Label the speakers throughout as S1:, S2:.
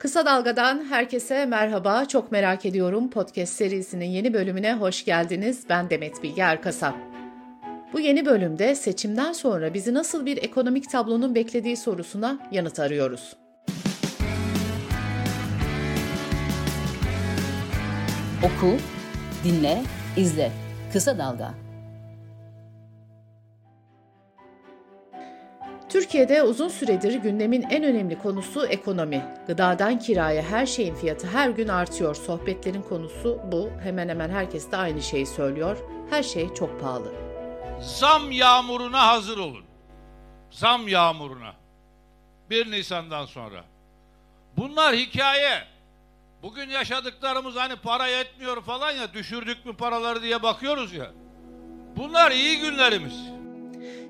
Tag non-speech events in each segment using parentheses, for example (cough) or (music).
S1: Kısa Dalga'dan herkese merhaba. Çok merak ediyorum podcast serisinin yeni bölümüne hoş geldiniz. Ben Demet Bilge Erkasap. Bu yeni bölümde seçimden sonra bizi nasıl bir ekonomik tablonun beklediği sorusuna yanıt arıyoruz.
S2: Oku, dinle, izle. Kısa Dalga.
S1: Türkiye'de uzun süredir gündemin en önemli konusu ekonomi. Gıdadan kiraya her şeyin fiyatı her gün artıyor. Sohbetlerin konusu bu. Hemen hemen herkes de aynı şeyi söylüyor. Her şey çok pahalı.
S3: Zam yağmuruna hazır olun. Zam yağmuruna. 1 Nisan'dan sonra. Bunlar hikaye. Bugün yaşadıklarımız hani para yetmiyor falan ya düşürdük mü paraları diye bakıyoruz ya. Bunlar iyi günlerimiz.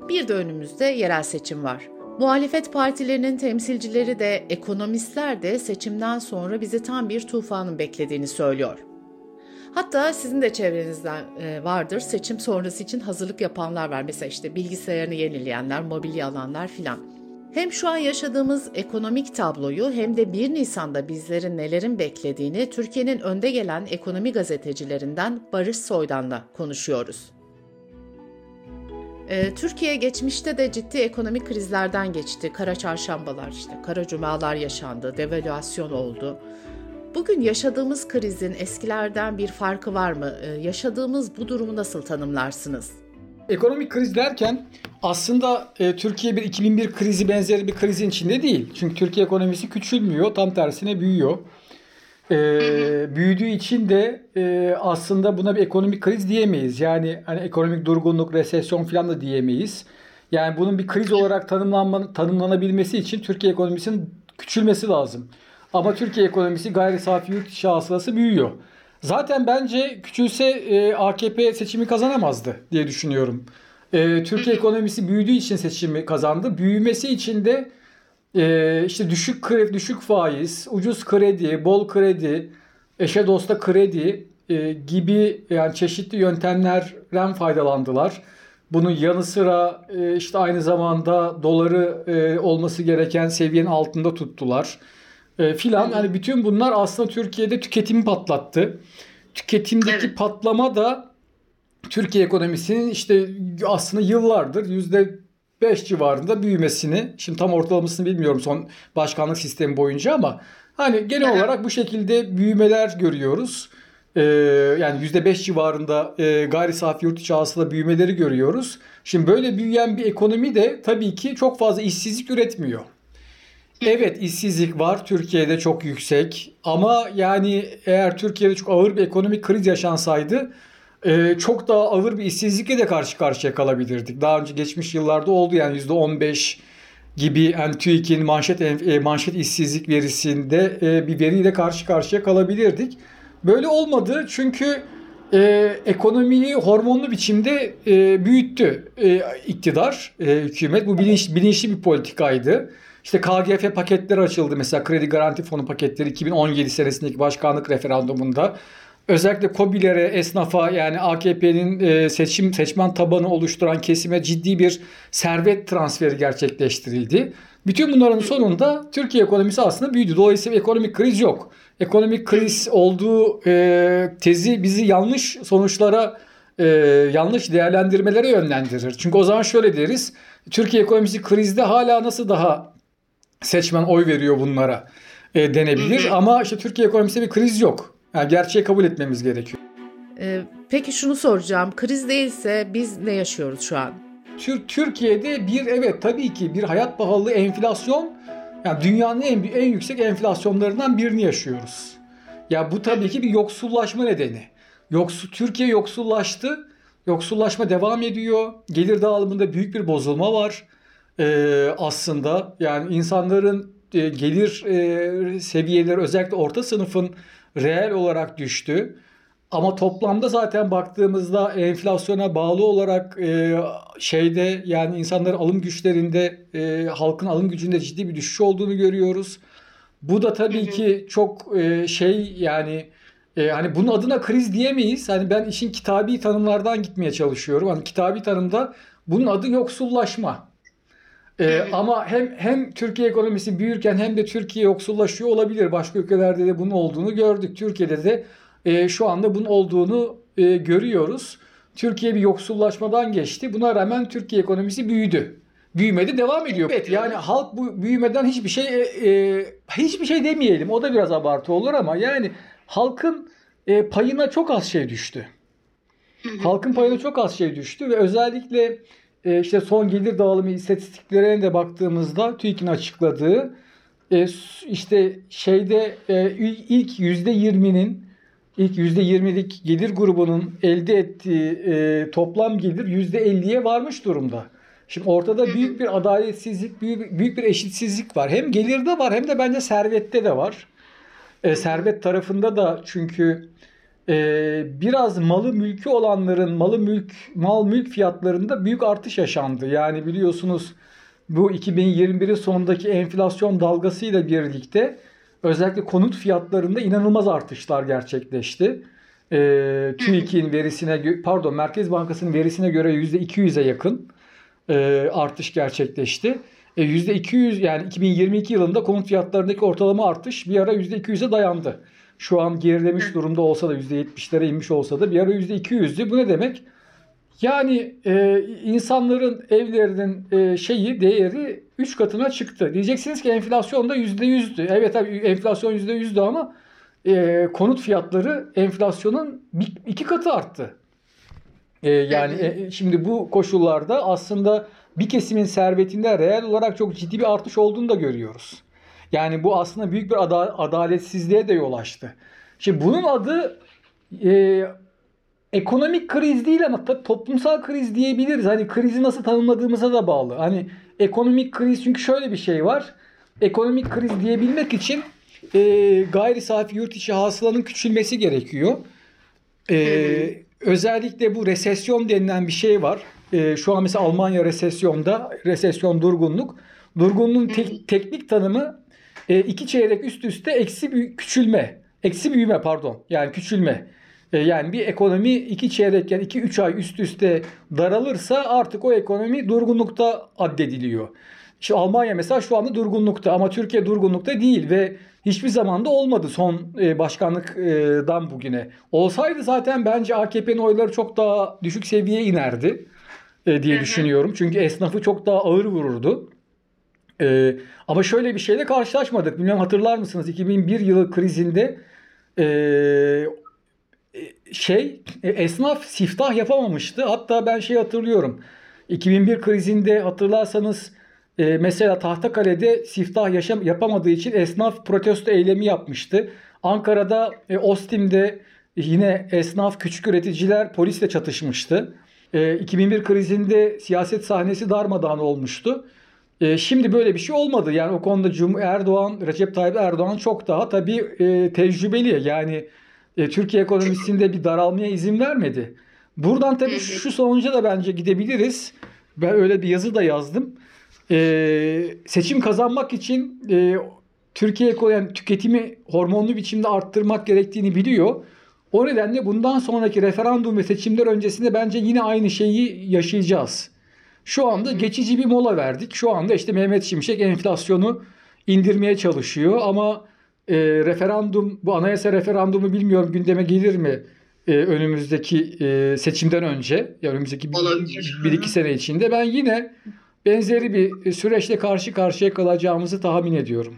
S1: Bir de önümüzde yerel seçim var. Muhalefet partilerinin temsilcileri de ekonomistler de seçimden sonra bizi tam bir tufanın beklediğini söylüyor. Hatta sizin de çevrenizden e, vardır seçim sonrası için hazırlık yapanlar var. Mesela işte bilgisayarını yenileyenler, mobilya alanlar filan. Hem şu an yaşadığımız ekonomik tabloyu hem de 1 Nisan'da bizlerin nelerin beklediğini Türkiye'nin önde gelen ekonomi gazetecilerinden Barış Soydan'la konuşuyoruz. Ee, Türkiye geçmişte de ciddi ekonomik krizlerden geçti. Kara çarşambalar işte, kara cumalar yaşandı, devalüasyon oldu. Bugün yaşadığımız krizin eskilerden bir farkı var mı? Ee, yaşadığımız bu durumu nasıl tanımlarsınız?
S4: Ekonomik kriz derken aslında e, Türkiye bir 2001 krizi benzeri bir krizin içinde değil. Çünkü Türkiye ekonomisi küçülmüyor, tam tersine büyüyor. E, büyüdüğü için de e, aslında buna bir ekonomik kriz diyemeyiz. Yani hani ekonomik durgunluk, resesyon falan da diyemeyiz. Yani bunun bir kriz olarak tanımlanma, tanımlanabilmesi için Türkiye ekonomisinin küçülmesi lazım. Ama Türkiye ekonomisi gayri safi yurt içi hasılası büyüyor. Zaten bence küçülse e, AKP seçimi kazanamazdı diye düşünüyorum. E, Türkiye ekonomisi büyüdüğü için seçimi kazandı. Büyümesi için de e, işte düşük kredi, düşük faiz, ucuz kredi, bol kredi, eşe dosta kredi e, gibi yani çeşitli yöntemlerden faydalandılar. Bunun yanı sıra e, işte aynı zamanda doları e, olması gereken seviyenin altında tuttular e, filan. Hani bütün bunlar aslında Türkiye'de tüketimi patlattı. Tüketimdeki evet. patlama da Türkiye ekonomisinin işte aslında yıllardır yüzde 5 civarında büyümesini, şimdi tam ortalamasını bilmiyorum son başkanlık sistemi boyunca ama hani genel olarak bu şekilde büyümeler görüyoruz. Ee, yani %5 civarında e, gayri safi yurt içi hasıla büyümeleri görüyoruz. Şimdi böyle büyüyen bir ekonomi de tabii ki çok fazla işsizlik üretmiyor. Evet işsizlik var Türkiye'de çok yüksek ama yani eğer Türkiye'de çok ağır bir ekonomik kriz yaşansaydı e, çok daha ağır bir işsizlikle de karşı karşıya kalabilirdik. Daha önce geçmiş yıllarda oldu yani %15 gibi yani TÜİK'in manşet, e, manşet işsizlik verisinde e, bir veriyle karşı karşıya kalabilirdik. Böyle olmadı çünkü e, ekonomiyi hormonlu biçimde e, büyüttü e, iktidar, e, hükümet. Bu bilinç, bilinçli bir politikaydı. İşte KGF paketleri açıldı mesela kredi garanti fonu paketleri 2017 senesindeki başkanlık referandumunda. Özellikle COBİ'lere, esnafa yani AKP'nin e, seçim seçmen tabanı oluşturan kesime ciddi bir servet transferi gerçekleştirildi. Bütün bunların sonunda Türkiye ekonomisi aslında büyüdü. Dolayısıyla ekonomik kriz yok. Ekonomik kriz olduğu e, tezi bizi yanlış sonuçlara, e, yanlış değerlendirmelere yönlendirir. Çünkü o zaman şöyle deriz. Türkiye ekonomisi krizde hala nasıl daha seçmen oy veriyor bunlara e, denebilir. Ama işte Türkiye ekonomisinde bir kriz yok. Yani gerçeği kabul etmemiz gerekiyor.
S1: Ee, peki şunu soracağım. Kriz değilse biz ne yaşıyoruz şu an?
S4: Tür Türkiye'de bir evet tabii ki bir hayat pahalılığı enflasyon yani dünyanın en en yüksek enflasyonlarından birini yaşıyoruz. Ya bu tabii ki bir yoksullaşma nedeni. Yoksul Türkiye yoksullaştı. Yoksullaşma devam ediyor. Gelir dağılımında büyük bir bozulma var e, aslında. Yani insanların e, gelir e, seviyeleri özellikle orta sınıfın reel olarak düştü. Ama toplamda zaten baktığımızda enflasyona bağlı olarak e, şeyde yani insanların alım güçlerinde e, halkın alım gücünde ciddi bir düşüş olduğunu görüyoruz. Bu da tabii ki çok e, şey yani e, hani bunun adına kriz diyemeyiz. Hani ben işin kitabi tanımlardan gitmeye çalışıyorum. Hani kitabi tanımda bunun adı yoksullaşma. Ee, ama hem hem Türkiye ekonomisi büyürken hem de Türkiye yoksullaşıyor olabilir. Başka ülkelerde de bunun olduğunu gördük. Türkiye'de de e, şu anda bunun olduğunu e, görüyoruz. Türkiye bir yoksullaşmadan geçti. Buna rağmen Türkiye ekonomisi büyüdü. Büyümedi devam ediyor. Evet yani halk bu büyümeden hiçbir şey e, e, hiçbir şey demeyelim. O da biraz abartı olur ama yani halkın e, payına çok az şey düştü. Halkın payına çok az şey düştü ve özellikle e, işte son gelir dağılımı istatistiklerine de baktığımızda TÜİK'in açıkladığı e, işte şeyde e, ilk yüzde yirminin ilk yüzde yirmilik gelir grubunun elde ettiği e, toplam gelir yüzde elliye varmış durumda. Şimdi ortada büyük bir adaletsizlik, büyük, büyük bir eşitsizlik var. Hem gelirde var hem de bence servette de var. E, servet tarafında da çünkü biraz malı mülkü olanların malı mülk mal mülk fiyatlarında büyük artış yaşandı. Yani biliyorsunuz bu 2021'in sonundaki enflasyon dalgasıyla birlikte özellikle konut fiyatlarında inanılmaz artışlar gerçekleşti. E, TÜİK'in verisine pardon Merkez Bankası'nın verisine göre %200'e yakın e, artış gerçekleşti. E, %200 yani 2022 yılında konut fiyatlarındaki ortalama artış bir ara %200'e dayandı. Şu an gerilemiş durumda olsa da %70'lere inmiş olsa da bir ara %200'dü. Bu ne demek? Yani e, insanların evlerinin e, şeyi değeri 3 katına çıktı. Diyeceksiniz ki enflasyon da %100'dü. Evet tabii enflasyon %100'dü ama e, konut fiyatları enflasyonun bir, iki katı arttı. E, yani e, şimdi bu koşullarda aslında bir kesimin servetinde reel olarak çok ciddi bir artış olduğunu da görüyoruz. Yani bu aslında büyük bir ada- adaletsizliğe de yol açtı. Şimdi bunun adı e, ekonomik kriz değil ama toplumsal kriz diyebiliriz. Hani krizi nasıl tanımladığımıza da bağlı. Hani ekonomik kriz çünkü şöyle bir şey var. Ekonomik kriz diyebilmek için e, gayri safi yurt içi hasılanın küçülmesi gerekiyor. E, özellikle bu resesyon denilen bir şey var. E, şu an mesela Almanya resesyonda, resesyon durgunluk. Durgunluğun tek, teknik tanımı e, iki çeyrek üst üste eksi büyü, küçülme. Eksi büyüme pardon. Yani küçülme. E, yani bir ekonomi iki çeyrek yani iki üç ay üst üste daralırsa artık o ekonomi durgunlukta addediliyor. İşte Almanya mesela şu anda durgunlukta ama Türkiye durgunlukta değil ve hiçbir zaman da olmadı son e, başkanlıktan bugüne. Olsaydı zaten bence AKP'nin oyları çok daha düşük seviyeye inerdi e, diye düşünüyorum. Çünkü esnafı çok daha ağır vururdu. Ee, ama şöyle bir şeyle karşılaşmadık. Bilmem hatırlar mısınız? 2001 yılı krizinde e, şey esnaf siftah yapamamıştı. Hatta ben şey hatırlıyorum. 2001 krizinde hatırlarsanız e, mesela Tahtakale'de siftah yaşam yapamadığı için esnaf protesto eylemi yapmıştı. Ankara'da e, Ostim'de yine esnaf küçük üreticiler polisle çatışmıştı. E, 2001 krizinde siyaset sahnesi darmadağın olmuştu. E, şimdi böyle bir şey olmadı. Yani o konuda Cum Erdoğan, Recep Tayyip Erdoğan çok daha tabii e, tecrübeli. Yani e, Türkiye ekonomisinde bir daralmaya izin vermedi. Buradan tabii şu sonuca da bence gidebiliriz. Ben öyle bir yazı da yazdım. E, seçim kazanmak için e, Türkiye yani tüketimi hormonlu biçimde arttırmak gerektiğini biliyor. O nedenle bundan sonraki referandum ve seçimler öncesinde bence yine aynı şeyi yaşayacağız. Şu anda geçici bir mola verdik. Şu anda işte Mehmet Şimşek enflasyonu indirmeye çalışıyor ama e, referandum bu anayasa referandumu bilmiyorum gündeme gelir mi e, önümüzdeki e, seçimden önce ya önümüzdeki bir, bir iki sene içinde ben yine benzeri bir süreçle karşı karşıya kalacağımızı tahmin ediyorum.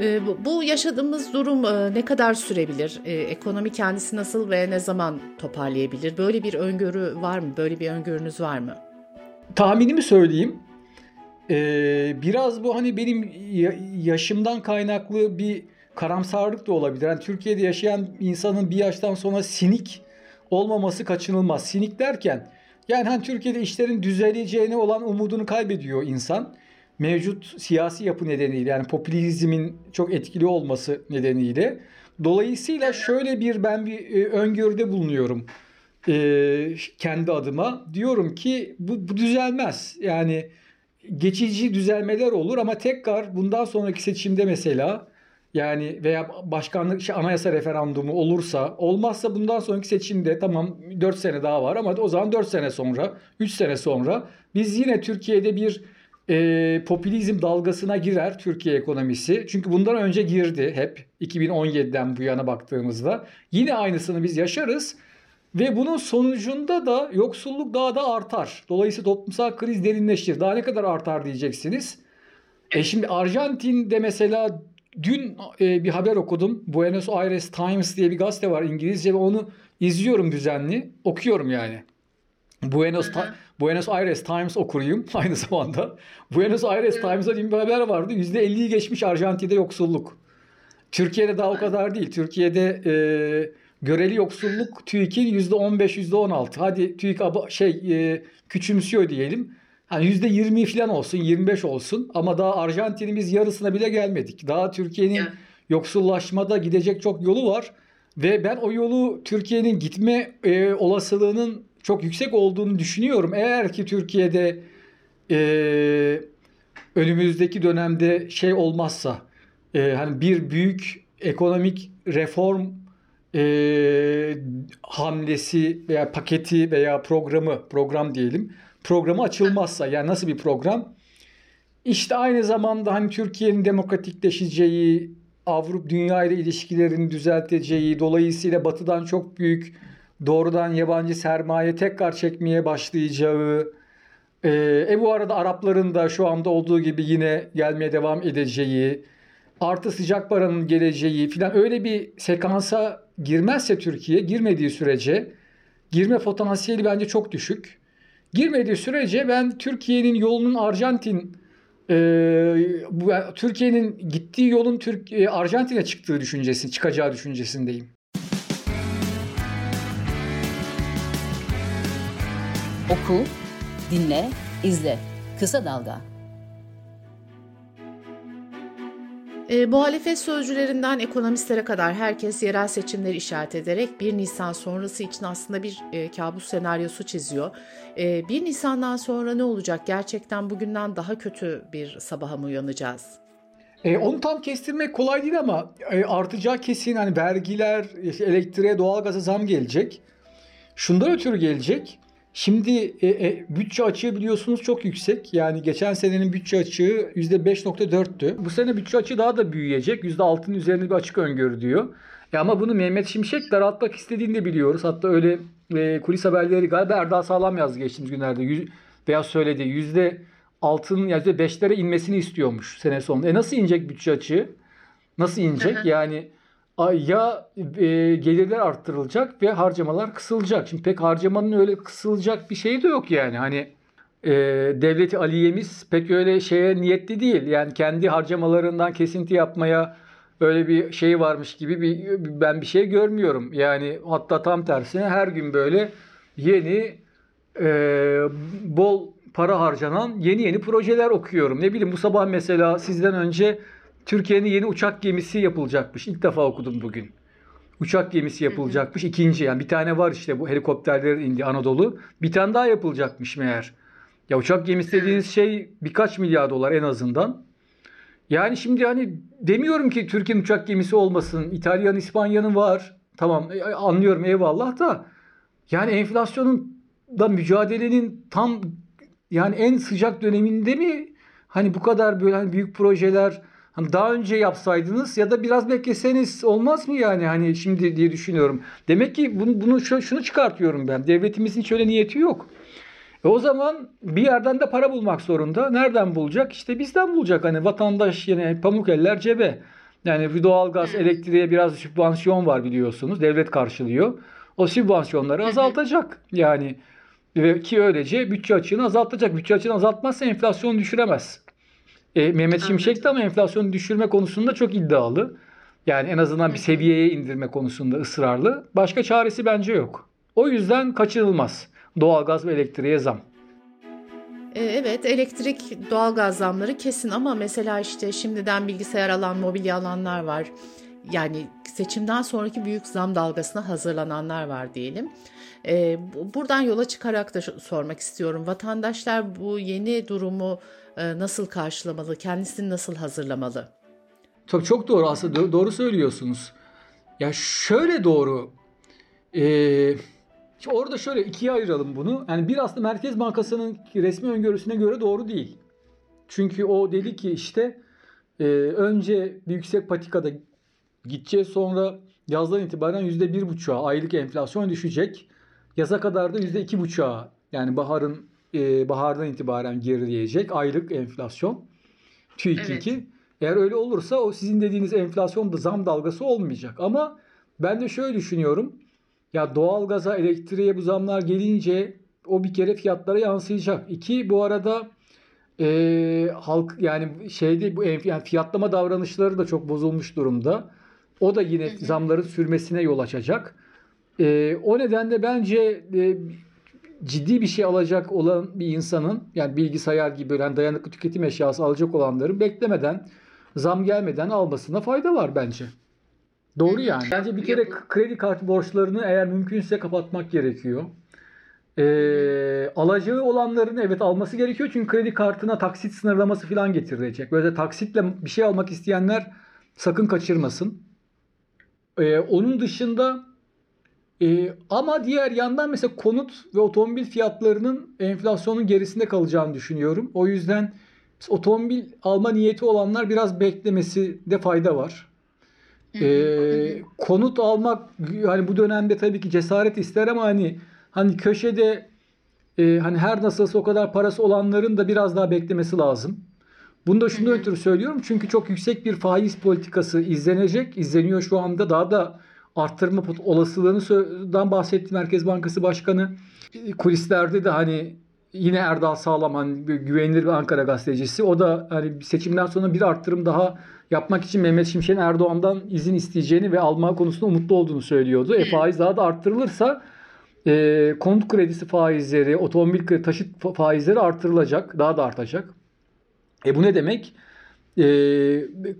S1: E, bu yaşadığımız durum e, ne kadar sürebilir? E, ekonomi kendisi nasıl ve ne zaman toparlayabilir? Böyle bir öngörü var mı? Böyle bir öngörünüz var mı?
S4: Tahminimi söyleyeyim. Ee, biraz bu hani benim yaşımdan kaynaklı bir karamsarlık da olabilir. Yani Türkiye'de yaşayan insanın bir yaştan sonra sinik olmaması kaçınılmaz. Sinik derken yani hani Türkiye'de işlerin düzeleceğine olan umudunu kaybediyor insan. Mevcut siyasi yapı nedeniyle yani popülizmin çok etkili olması nedeniyle. Dolayısıyla şöyle bir ben bir e, öngörüde bulunuyorum e, kendi adıma. Diyorum ki bu, bu düzelmez. Yani geçici düzelmeler olur ama tekrar bundan sonraki seçimde mesela yani veya başkanlık işte anayasa referandumu olursa olmazsa bundan sonraki seçimde tamam 4 sene daha var ama o zaman 4 sene sonra 3 sene sonra biz yine Türkiye'de bir e, popülizm dalgasına girer Türkiye ekonomisi. Çünkü bundan önce girdi hep 2017'den bu yana baktığımızda. Yine aynısını biz yaşarız. Ve bunun sonucunda da yoksulluk daha da artar. Dolayısıyla toplumsal kriz derinleşir. Daha ne kadar artar diyeceksiniz. E şimdi Arjantin'de mesela dün e, bir haber okudum. Buenos Aires Times diye bir gazete var İngilizce ve onu izliyorum düzenli. Okuyorum yani. Buenos, Ta- Buenos Aires Times okuruyum (laughs) aynı zamanda. Buenos Aires Times'da bir haber vardı. %50'yi geçmiş Arjantin'de yoksulluk. Türkiye'de daha o kadar değil. Türkiye'de e, göreli yoksulluk TÜİK'in %15, %16. Hadi TÜİK şey e, küçümsüyor diyelim. Hani %20 falan olsun, 25 olsun ama daha Arjantin'in biz yarısına bile gelmedik. Daha Türkiye'nin
S5: Yani.
S4: yoksullaşmada gidecek çok yolu var ve ben o yolu Türkiye'nin gitme e, olasılığının çok yüksek olduğunu düşünüyorum. Eğer ki Türkiye'de e, önümüzdeki dönemde şey olmazsa e, hani bir büyük ekonomik reform e, hamlesi veya paketi veya programı program diyelim programı açılmazsa yani nasıl bir program? İşte aynı zamanda hani Türkiye'nin demokratikleşeceği, Avrupa dünya ile ilişkilerini düzelteceği, dolayısıyla batıdan çok büyük doğrudan yabancı sermaye tekrar çekmeye başlayacağı, e, e bu arada Arapların da şu anda olduğu gibi yine gelmeye devam edeceği, artı sıcak paranın geleceği filan öyle bir sekansa girmezse Türkiye, girmediği sürece girme potansiyeli bence çok düşük. Girmediği sürece ben Türkiye'nin yolunun Arjantin e, Türkiye'nin gittiği yolun Türk e, Arjantin'e çıktığı düşüncesi, çıkacağı düşüncesindeyim.
S2: Oku, dinle, izle. Kısa Dalga.
S1: E, muhalefet sözcülerinden ekonomistlere kadar herkes yerel seçimleri işaret ederek 1 Nisan sonrası için aslında bir e, kabus senaryosu çiziyor. E, 1 Nisan'dan sonra ne olacak? Gerçekten bugünden daha kötü bir sabaha mı uyanacağız?
S4: E, onu tam kestirmek kolay değil ama e, artacağı kesin hani vergiler, işte elektriğe, doğalgaza zam gelecek. Şundan ötürü gelecek. Şimdi e, e, bütçe açığı biliyorsunuz çok yüksek. Yani geçen senenin bütçe açığı %5.4'tü. Bu sene bütçe açığı daha da büyüyecek. %6'nın üzerinde bir açık öngörü diyor. E ama bunu Mehmet Şimşek daraltmak istediğini de biliyoruz. Hatta öyle e, kulis haberleri galiba Erdal Sağlam yazdı geçtiğimiz günlerde. Yüz, veya söyledi. %6'nın yani %5'lere inmesini istiyormuş sene sonunda. E nasıl inecek bütçe açığı? Nasıl inecek?
S5: Hı hı.
S4: Yani ya e, gelirler arttırılacak ve harcamalar kısılacak. Şimdi pek harcamanın öyle kısılacak bir şeyi de yok yani. Hani e, devleti aliyemiz pek öyle şeye niyetli değil. Yani kendi harcamalarından kesinti yapmaya öyle bir şey varmış gibi bir ben bir şey görmüyorum. Yani hatta tam tersine her gün böyle yeni e, bol para harcanan yeni yeni projeler okuyorum. Ne bileyim bu sabah mesela sizden önce Türkiye'nin yeni uçak gemisi yapılacakmış. İlk defa okudum bugün. Uçak gemisi yapılacakmış. İkinci yani bir tane var işte bu helikopterlerin indi Anadolu. Bir tane daha yapılacakmış meğer. Ya uçak gemisi dediğiniz şey birkaç milyar dolar en azından. Yani şimdi hani demiyorum ki Türkiye'nin uçak gemisi olmasın. İtalya'nın, İspanya'nın var. Tamam e, anlıyorum eyvallah da. Yani enflasyonun da mücadelenin tam yani en sıcak döneminde mi hani bu kadar böyle hani büyük projeler hani daha önce yapsaydınız ya da biraz bekleseniz olmaz mı yani hani şimdi diye düşünüyorum. Demek ki bunu, bunu şu- şunu çıkartıyorum ben. Devletimizin hiç öyle niyeti yok. E o zaman bir yerden de para bulmak zorunda. Nereden bulacak? İşte bizden bulacak. Hani vatandaş yine pamuk eller cebe. Yani doğalgaz, elektriğe biraz sübvansiyon var biliyorsunuz. Devlet karşılıyor. O sübvansiyonları azaltacak. Yani ve ki öylece bütçe açığını azaltacak. Bütçe açığını azaltmazsa enflasyonu düşüremez. E, Mehmet Şimşek de ama enflasyonu düşürme konusunda çok iddialı. Yani en azından bir seviyeye indirme konusunda ısrarlı. Başka çaresi bence yok. O yüzden kaçınılmaz. Doğalgaz ve elektriğe zam.
S1: E, Evet elektrik doğalgaz zamları kesin ama mesela işte şimdiden bilgisayar alan mobilya alanlar var. Yani seçimden sonraki büyük zam dalgasına hazırlananlar var diyelim. E, bu- buradan yola çıkarak da sormak istiyorum. Vatandaşlar bu yeni durumu nasıl karşılamalı? Kendisini nasıl hazırlamalı?
S4: Tabii çok doğru aslında Do- doğru söylüyorsunuz. Ya şöyle doğru. Ee, orada şöyle ikiye ayıralım bunu. Yani bir aslında Merkez Bankası'nın resmi öngörüsüne göre doğru değil. Çünkü o dedi ki işte e, önce bir yüksek patikada gideceğiz sonra yazdan itibaren %1,5'a aylık enflasyon düşecek. Yaza kadar da %2,5'a yani baharın e, bahardan itibaren gerileyecek aylık enflasyon. TÜİK'inki.
S1: Evet.
S4: Eğer öyle olursa o sizin dediğiniz enflasyon da zam dalgası olmayacak. Ama ben de şöyle düşünüyorum. Ya doğalgaza, elektriğe bu zamlar gelince o bir kere fiyatlara yansıyacak. İki bu arada e, halk yani şeyde bu yani fiyatlama davranışları da çok bozulmuş durumda. O da yine zamların sürmesine yol açacak. E, o nedenle bence e, ciddi bir şey alacak olan bir insanın yani bilgisayar gibi yani dayanıklı tüketim eşyası alacak olanların beklemeden zam gelmeden almasına fayda var bence. Doğru yani. Bence bir kere kredi kartı borçlarını eğer mümkünse kapatmak gerekiyor. Ee, alacağı olanların evet alması gerekiyor çünkü kredi kartına taksit sınırlaması falan getirilecek. Böyle taksitle bir şey almak isteyenler sakın kaçırmasın. Ee, onun dışında e, ama diğer yandan mesela konut ve otomobil fiyatlarının enflasyonun gerisinde kalacağını düşünüyorum. O yüzden otomobil alma niyeti olanlar biraz beklemesi de fayda var. Ee, konut almak hani bu dönemde tabii ki cesaret ister ama hani hani köşede e, hani her nasılsa o kadar parası olanların da biraz daha beklemesi lazım. Bunu da şundan ötürü söylüyorum çünkü çok yüksek bir faiz politikası izlenecek. izleniyor şu anda daha da arttırma olasılığından bahsetti Merkez Bankası Başkanı. Kulislerde de hani yine Erdal Sağlam hani güvenilir bir Ankara gazetecisi. O da hani seçimden sonra bir arttırım daha yapmak için Mehmet Şimşek'in Erdoğan'dan izin isteyeceğini ve alma konusunda umutlu olduğunu söylüyordu. E faiz daha da arttırılırsa e, konut kredisi faizleri, otomobil kredi, taşıt fa- faizleri artırılacak. Daha da artacak. E bu ne demek? E,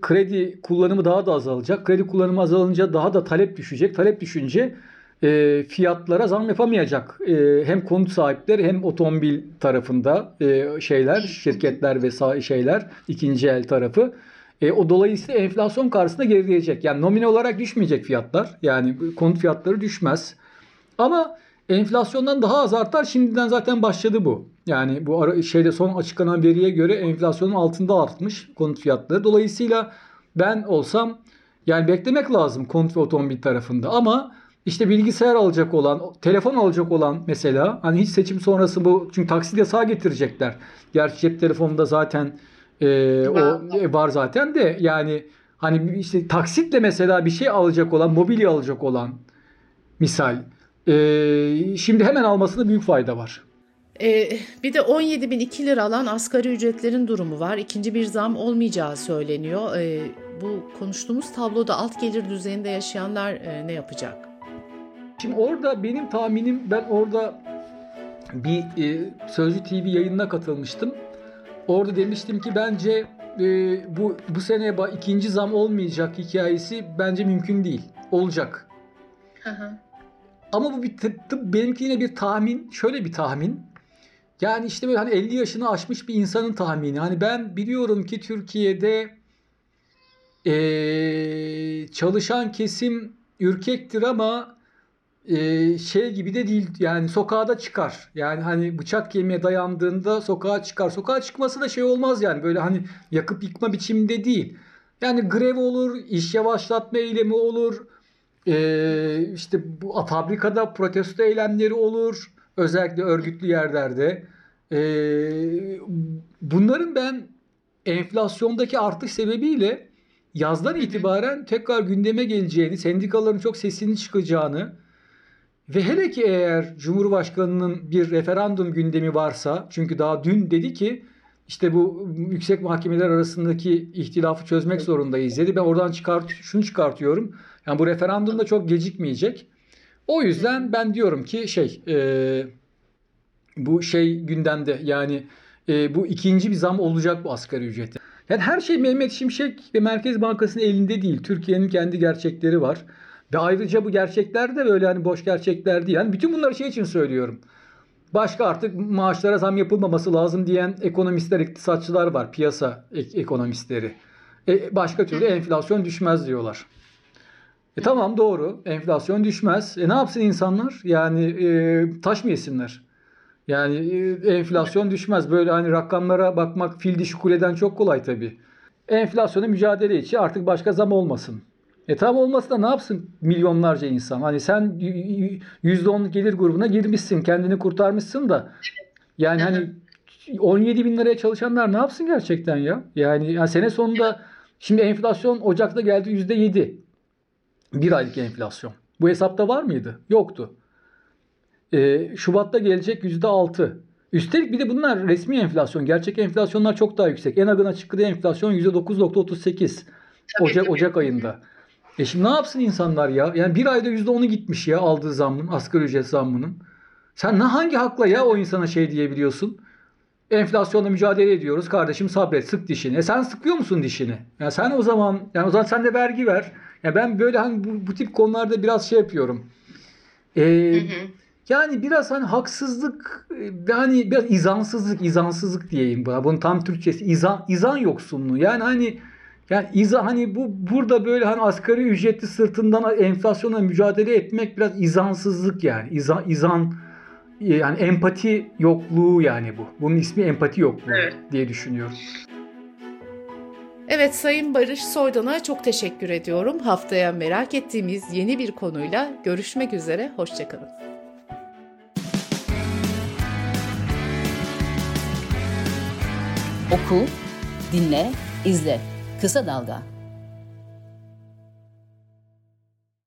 S4: kredi kullanımı daha da azalacak. Kredi kullanımı azalınca daha da talep düşecek. Talep düşünce e, fiyatlara zam yapamayacak. E, hem konut sahipleri hem otomobil tarafında e, şeyler, şirketler ve şeyler, ikinci el tarafı. E, o dolayısıyla enflasyon karşısında gerileyecek. Yani nominal olarak düşmeyecek fiyatlar. Yani konut fiyatları düşmez. Ama enflasyondan daha az artar. Şimdiden zaten başladı bu. Yani bu ara, şeyde son açıklanan veriye göre enflasyonun altında artmış konut fiyatları. Dolayısıyla ben olsam yani beklemek lazım konut ve otomobil tarafında. Ama işte bilgisayar alacak olan, telefon alacak olan mesela hani hiç seçim sonrası bu çünkü taksit yasağı getirecekler. Gerçi cep telefonunda zaten e, o e, var zaten de yani hani işte taksitle mesela bir şey alacak olan, mobilya alacak olan misal e, şimdi hemen almasında büyük fayda var.
S1: Ee, bir de 17.002 lira alan asgari ücretlerin durumu var. İkinci bir zam olmayacağı söyleniyor. Ee, bu konuştuğumuz tabloda alt gelir düzeyinde yaşayanlar e, ne yapacak?
S4: Şimdi orada benim tahminim ben orada bir e, Sözcü TV yayınına katılmıştım. Orada demiştim ki bence e, bu bu sene ikinci zam olmayacak hikayesi bence mümkün değil. Olacak. Ama bu bir tıp, tıp benimki yine bir tahmin. Şöyle bir tahmin. Yani işte böyle hani 50 yaşını aşmış bir insanın tahmini. Hani ben biliyorum ki Türkiye'de eee, çalışan kesim ürkektir ama eee, şey gibi de değil. Yani sokağa çıkar. Yani hani bıçak kemiğe dayandığında sokağa çıkar. Sokağa çıkması da şey olmaz yani. Böyle hani yakıp yıkma biçiminde değil. Yani grev olur, iş yavaşlatma eylemi olur. Ee, işte bu fabrikada protesto eylemleri olur. Özellikle örgütlü yerlerde. Ee, bunların ben enflasyondaki artış sebebiyle yazdan itibaren tekrar gündeme geleceğini, sendikaların çok sesini çıkacağını ve hele ki eğer Cumhurbaşkanı'nın bir referandum gündemi varsa çünkü daha dün dedi ki işte bu yüksek mahkemeler arasındaki ihtilafı çözmek zorundayız dedi. Ben oradan çıkart şunu çıkartıyorum. Yani bu referandum da çok gecikmeyecek. O yüzden ben diyorum ki şey e, bu şey gündemde yani e, bu ikinci bir zam olacak bu asgari ücrete. Yani her şey Mehmet Şimşek ve Merkez Bankası'nın elinde değil. Türkiye'nin kendi gerçekleri var. Ve ayrıca bu gerçekler de böyle hani boş gerçekler değil. Yani bütün bunları şey için söylüyorum. Başka artık maaşlara zam yapılmaması lazım diyen ekonomistler, iktisatçılar var. Piyasa ek- ekonomistleri. E, başka türlü enflasyon düşmez diyorlar. E tamam doğru. Enflasyon düşmez. E ne yapsın insanlar? Yani e, taş mı yesinler? Yani e, enflasyon düşmez. Böyle hani rakamlara bakmak fil dişi kuleden çok kolay tabii. Enflasyona mücadele için artık başka zam olmasın. E tamam olmasa da ne yapsın milyonlarca insan? Hani sen %10 gelir grubuna girmişsin, kendini kurtarmışsın da. Yani hani 17 bin liraya çalışanlar ne yapsın gerçekten ya? Yani, yani sene sonunda şimdi enflasyon Ocak'ta geldi %7. Bir aylık enflasyon. Bu hesapta var mıydı? Yoktu. Ee, Şubat'ta gelecek %6. Üstelik bir de bunlar resmi enflasyon. Gerçek enflasyonlar çok daha yüksek. En açıkladığı enflasyon %9.38 Ocak, Ocak ayında. E şimdi ne yapsın insanlar ya? Yani bir ayda %10'u gitmiş ya aldığı zammın, asgari ücret zammının. Sen ne hangi hakla ya o insana şey diyebiliyorsun? Enflasyonla mücadele ediyoruz. Kardeşim sabret, sık dişini. E sen sıkıyor musun dişini? Ya sen o zaman yani o zaman sen de vergi ver. Ya ben böyle hani bu, bu tip konularda biraz şey yapıyorum. Ee, Yani biraz hani haksızlık ve hani biraz izansızlık, izansızlık diyeyim buna. Bunun tam Türkçesi izan, izan yoksunluğu. Yani hani yani iza hani bu burada böyle hani asgari ücretli sırtından enflasyona mücadele etmek biraz izansızlık yani. İzan, izan yani empati yokluğu yani bu. Bunun ismi empati yokluğu evet. diye düşünüyorum.
S1: Evet Sayın Barış Soydan'a çok teşekkür ediyorum. Haftaya merak ettiğimiz yeni bir konuyla görüşmek üzere. Hoşçakalın.
S2: Oku, dinle, izle. Kısa Dalga